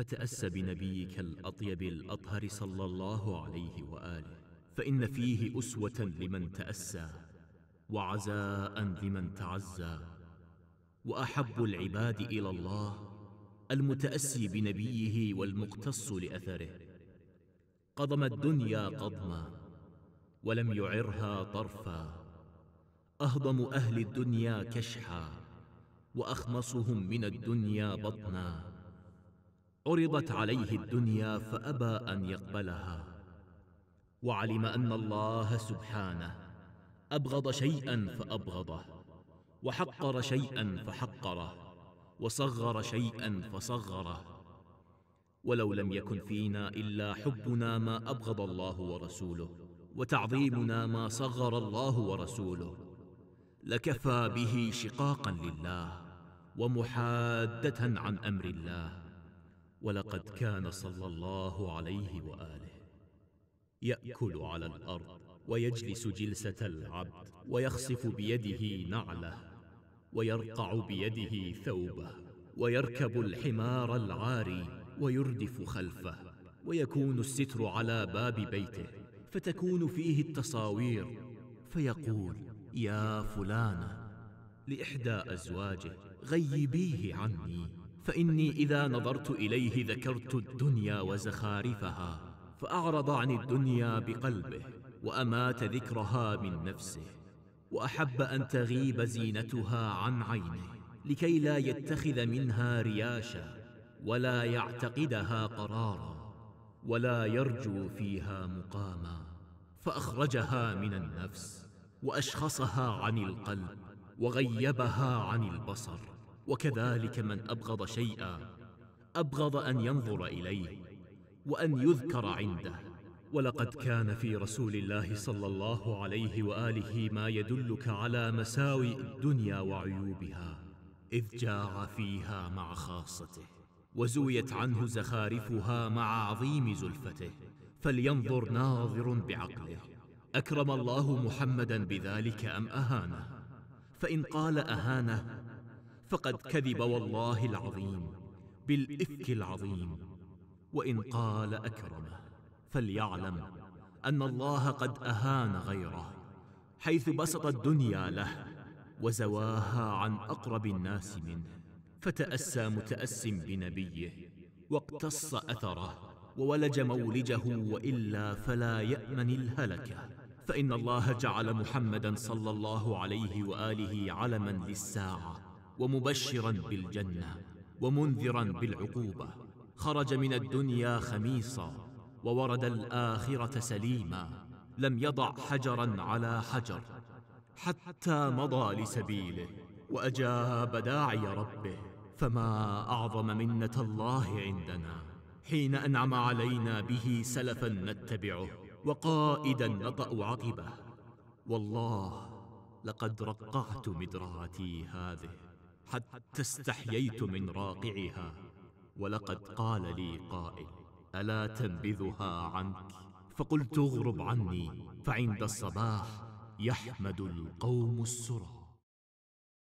فتأس بنبيك الأطيب الأطهر صلى الله عليه وآله فإن فيه أسوة لمن تأسى وعزاء لمن تعزى وأحب العباد إلى الله المتأسي بنبيه والمقتص لأثره. قضم الدنيا قضما ولم يعرها طرفا. أهضم أهل الدنيا كشحا وأخمصهم من الدنيا بطنا. عرضت عليه الدنيا فأبى أن يقبلها. وعلم أن الله سبحانه أبغض شيئا فأبغضه. وحقر شيئا فحقره. وصغر شيئا فصغره. ولو لم يكن فينا إلا حبنا ما أبغض الله ورسوله. وتعظيمنا ما صغر الله ورسوله. لكفى به شقاقا لله. ومحادة عن أمر الله. ولقد كان صلى الله عليه وآله. يأكل على الأرض ويجلس جلسة العبد ويخصف بيده نعله ويرقع بيده ثوبه ويركب الحمار العاري ويردف خلفه ويكون الستر على باب بيته فتكون فيه التصاوير فيقول يا فلانة لإحدى أزواجه غيبيه عني. فإني إذا نظرت إليه ذكرت الدنيا وزخارفها فأعرض عن الدنيا بقلبه. وأمات ذكرها من نفسه. وأحب أن تغيب زينتها عن عينه لكي لا يتخذ منها رياشا ولا يعتقدها قرارا ولا يرجو فيها مقاما. فأخرجها من النفس وأشخصها عن القلب وغيبها عن البصر. وكذلك من أبغض شيئا أبغض أن ينظر إليه وأن يذكر عنده. ولقد كان في رسول الله صلى الله عليه وآله ما يدلك على مساوئ الدنيا وعيوبها إذ جاع فيها مع خاصته وزويت عنه زخارفها مع عظيم زلفته فلينظر ناظر بعقله. أكرم الله محمدا بذلك أم أهانه؟ فإن قال أهانه فقد كذب والله العظيم بالإفك العظيم. وإن قال أكرمه فليعلم أن الله قد أهان غيره حيث بسط الدنيا له وزواها عن أقرب الناس منه. فتأسى متاس بنبيه واقتص أثره وولج مولجه وإلا فلا يأمن الهلكة. فإن الله جعل محمدا صلى الله عليه وآله علما للساعة. ومبشرا بالجنة ومنذرا بالعقوبة. خرج من الدنيا خميصا وورد الآخرة سليما. لم يضع حجرا على حجر حتى مضى لسبيله وأجاب داعي ربه. فما أعظم منة الله عندنا حين أنعم علينا به سلفا نتبعه وقائدا نطأ عقبه. والله لقد رقعت مدراتي هذه. حتى استحييت من راقعها ولقد قال لي قائل ألا تنبذها عنك؟ فقلت اغرب عني فعند الصباح يحمد القوم السرى.